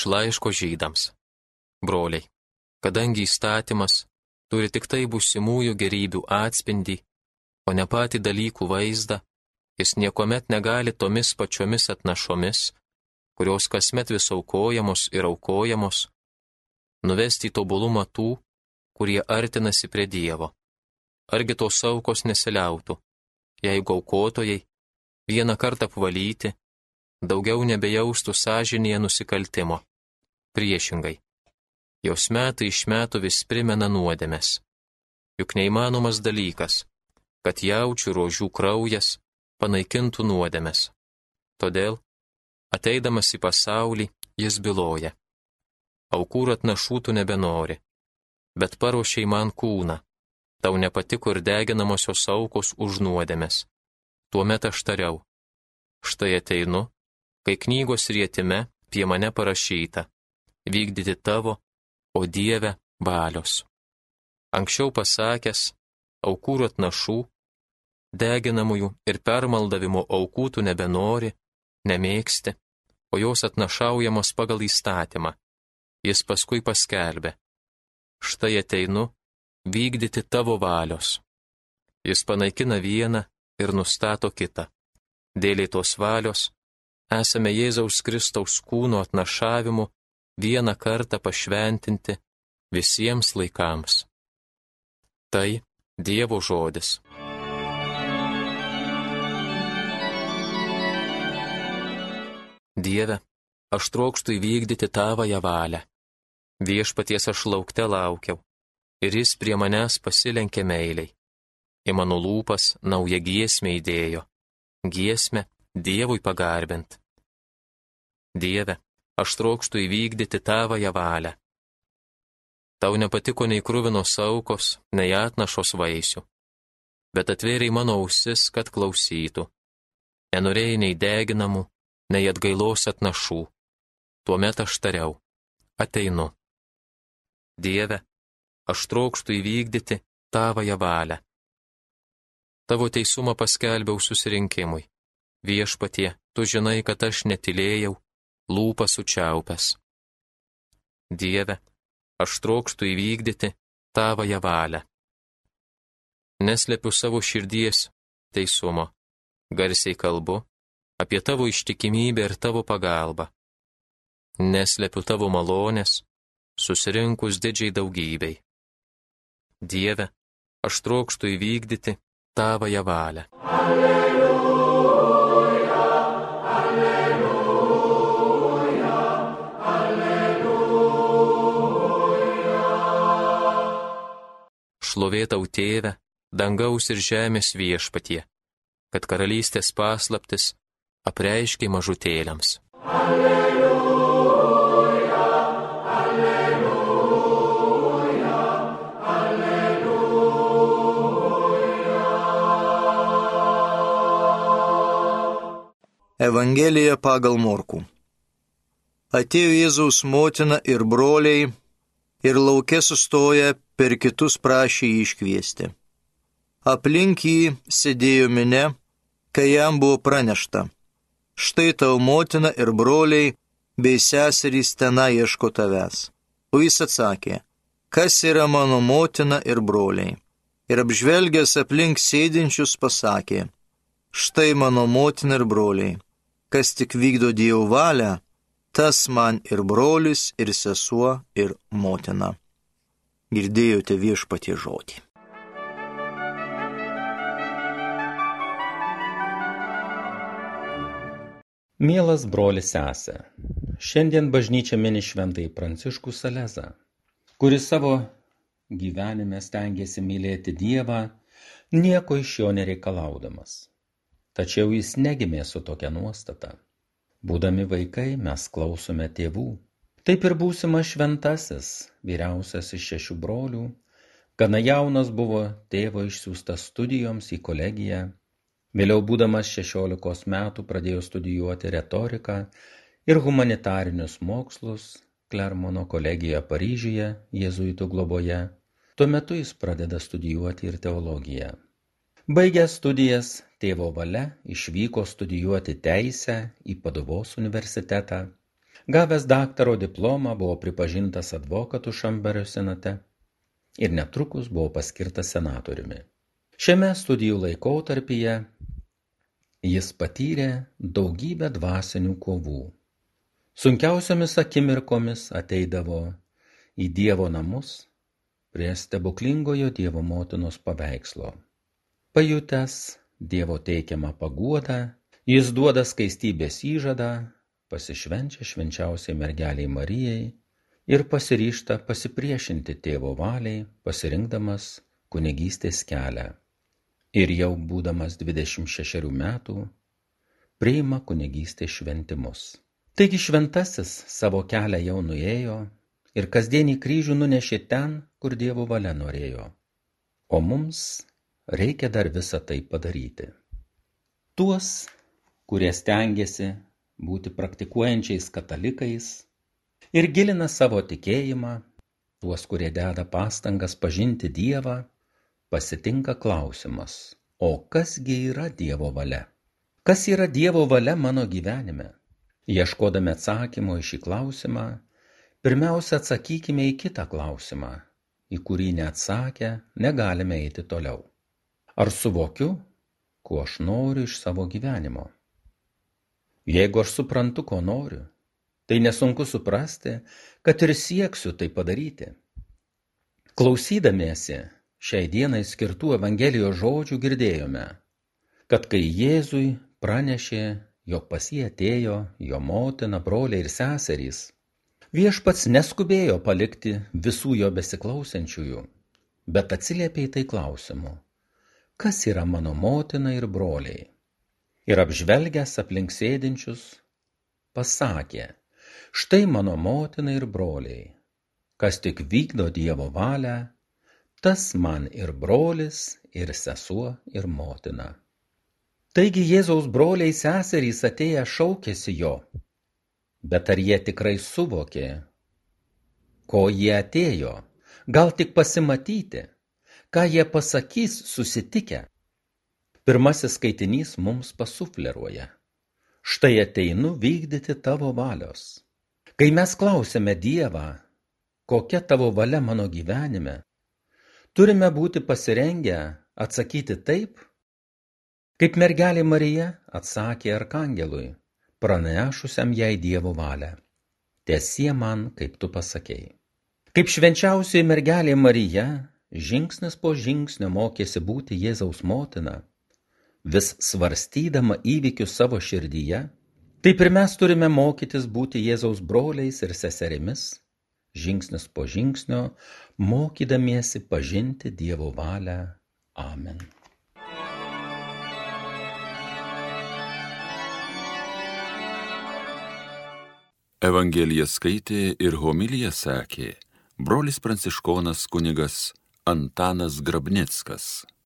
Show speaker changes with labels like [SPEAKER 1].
[SPEAKER 1] Iš laiško žydams. Broliai, kadangi įstatymas turi tik tai būsimųjų gerybių atspindį, o ne patį dalykų vaizdą, jis niekuomet negali tomis pačiomis atnašomis, kurios kasmet vis aukojamos ir aukojamos, nuvesti į tobulumą tų, kurie artinasi prie Dievo. Argi tos aukos nesiliautų, jeigu aukotojai, vieną kartą apvalyti, daugiau nebejaustų sąžinėje nusikaltimo. Priešingai, jos metai iš metų vis primena nuodėmes. Juk neįmanomas dalykas, kad jaučių rožių kraujas panaikintų nuodėmes. Todėl, ateidamas į pasaulį, jis byloja. Aukų atnašų tu nebenori, bet paruošiai man kūną, tau nepatiko ir deginamosios aukos už nuodėmes. Tuomet aš tariau, štai ateinu kai knygos rietime apie mane parašyta - vykdyti tavo, o Dieve, valios. Anksčiau pasakęs, aukų atnašų, deginamųjų ir permaldavimo aukų tu nebenori, nemėgsti, o jos atnašaujamos pagal įstatymą. Jis paskui paskelbė, štai ateinu vykdyti tavo valios. Jis panaikina vieną ir nustato kitą. Dėliai tos valios esame Jėzaus Kristaus kūno atnašavimu vieną kartą pašventinti visiems laikams. Tai Dievo žodis. Dieve, aš trokštų įvykdyti tavąją valią. Viešpaties aš laukte laukiau, ir jis prie manęs pasilenkė meiliai. Į mano lūpas naują giesmę įdėjo, giesmę Dievui pagarbint. Dieve, aš trokštų įvykdyti tavąją valią. Tau nepatiko nei krūvinos aukos, nei atnašos vaisių, bet atvėriai mano ausis, kad klausytų. Nenorėjai nei deginamų, nei atgailos atnašų. Tuomet aš tariau, ateinu. Dieve, aš trokštų įvykdyti tavąją valią. Tavo teisumą paskelbiau susirinkimui. Viešpatie, tu žinai, kad aš netilėjau lūpą sučiaupęs. Dieve, aš trokštų įvykdyti tavąją valią. Neslepiu savo širdies teisumo, garsiai kalbu apie tavo ištikimybę ir tavo pagalbą. Neslepiu tavo malonės, susirinkus didžiai daugybei. Dieve, aš trokštų įvykdyti tavąją valią. Alleluja. Šlovėtau tėvę, dangaus ir žemės viešpatie, kad karalystės paslaptis apreiškiai mažutėliams. Alleluja, alleluja, alleluja.
[SPEAKER 2] Evangelija pagal Morku. Atėjo Jėzaus motina ir broliai ir laukia sustoja per kitus prašė jį iškviesti. Aplink jį sėdėjo minė, kai jam buvo pranešta. Štai tau motina ir broliai bei seserys tenai ieško tavęs. O jis atsakė, kas yra mano motina ir broliai. Ir apžvelgęs aplink sėdinčius pasakė, štai mano motina ir broliai. Kas tik vykdo Dievo valią, tas man ir brolis, ir sesuo, ir motina girdėjote viešpatie žodį.
[SPEAKER 3] Mielas brolis sesė, šiandien bažnyčia mini šventai Pranciškų Salezą, kuris savo gyvenime stengiasi mylėti Dievą, nieko iš jo nereikalaudamas. Tačiau jis negimė su tokia nuostata. Būdami vaikai mes klausome tėvų, Taip ir būsimas šventasis, vyriausias iš šešių brolių, gana jaunas buvo tėvo išsiųstas studijoms į kolegiją, vėliau būdamas šešiolikos metų pradėjo studijuoti retoriką ir humanitarinius mokslus Klermono kolegijoje Paryžiuje, jėzuitų globoje. Tuo metu jis pradeda studijuoti ir teologiją. Baigęs studijas, tėvo valia išvyko studijuoti teisę į Paduvos universitetą Gavęs daktaro diplomą buvo pripažintas advokatų Šamberio senate ir netrukus buvo paskirtas senatoriumi. Šiame studijų laikotarpyje jis patyrė daugybę dvasinių kovų. Sunkiausiomis akimirkomis ateidavo į Dievo namus prie stebuklingojo Dievo motinos paveikslo. Pajutęs Dievo teikiamą paguodą, jis duoda skaistybės įžadą, pasišvenčia švenčiausiai mergeliai Marijai ir pasiryšta pasipriešinti tėvo valiai, pasirinkdamas kunigystės kelią. Ir jau būdamas 26 metų, priima kunigystės šventimus. Taigi šventasis savo kelią jau nuėjo ir kasdienį kryžių nunešė ten, kur Dievo valia norėjo. O mums reikia dar visą tai padaryti. Tuos, kurie stengiasi būti praktikuojančiais katalikais ir gilina savo tikėjimą, tuos, kurie deda pastangas pažinti Dievą, pasitinka klausimas, o kasgi yra Dievo valia? Kas yra Dievo valia mano gyvenime? Ieškodami atsakymo į šį klausimą, Pirmiausia, atsakykime į kitą klausimą, į kurį neatsakę negalime eiti toliau. Ar suvokiu, ko aš noriu iš savo gyvenimo? Jeigu aš suprantu, ko noriu, tai nesunku suprasti, kad ir sieksiu tai padaryti. Klausydamiesi šiai dienai skirtų Evangelijos žodžių girdėjome, kad kai Jėzui pranešė, jog pas jį atėjo jo motina, broliai ir seserys, Viešpats neskubėjo palikti visų jo besiklausančiųjų, bet atsiliepė į tai klausimu, kas yra mano motina ir broliai. Ir apžvelgęs aplink sėdinčius, pasakė, štai mano motina ir broliai, kas tik vykdo Dievo valią, tas man ir brolis, ir sesuo, ir motina. Taigi Jėzaus broliai seserys atėję šaukėsi jo Bet ar jie tikrai suvokė, ko jie atėjo? Gal tik pasimatyti, ką jie pasakys susitikę? Pirmasis skaitinys mums pasufleruoja. Štai ateinu vykdyti tavo valios. Kai mes klausėme Dievą, kokia tavo valia mano gyvenime, turime būti pasirengę atsakyti taip, kaip mergelė Marija atsakė arkangelui pranešusiam jai Dievo valią. Tiesie man, kaip tu pasakėjai. Kaip švenčiausioji mergelė Marija, žingsnis po žingsnio mokėsi būti Jėzaus motina, vis svarstydama įvykius savo širdyje, taip ir mes turime mokytis būti Jėzaus broliais ir seserimis, žingsnis po žingsnio, mokydamiesi pažinti Dievo valią. Amen.
[SPEAKER 4] Evangeliją skaitė ir homiliją sakė brolis pranciškonas kunigas Antanas Grabnickas.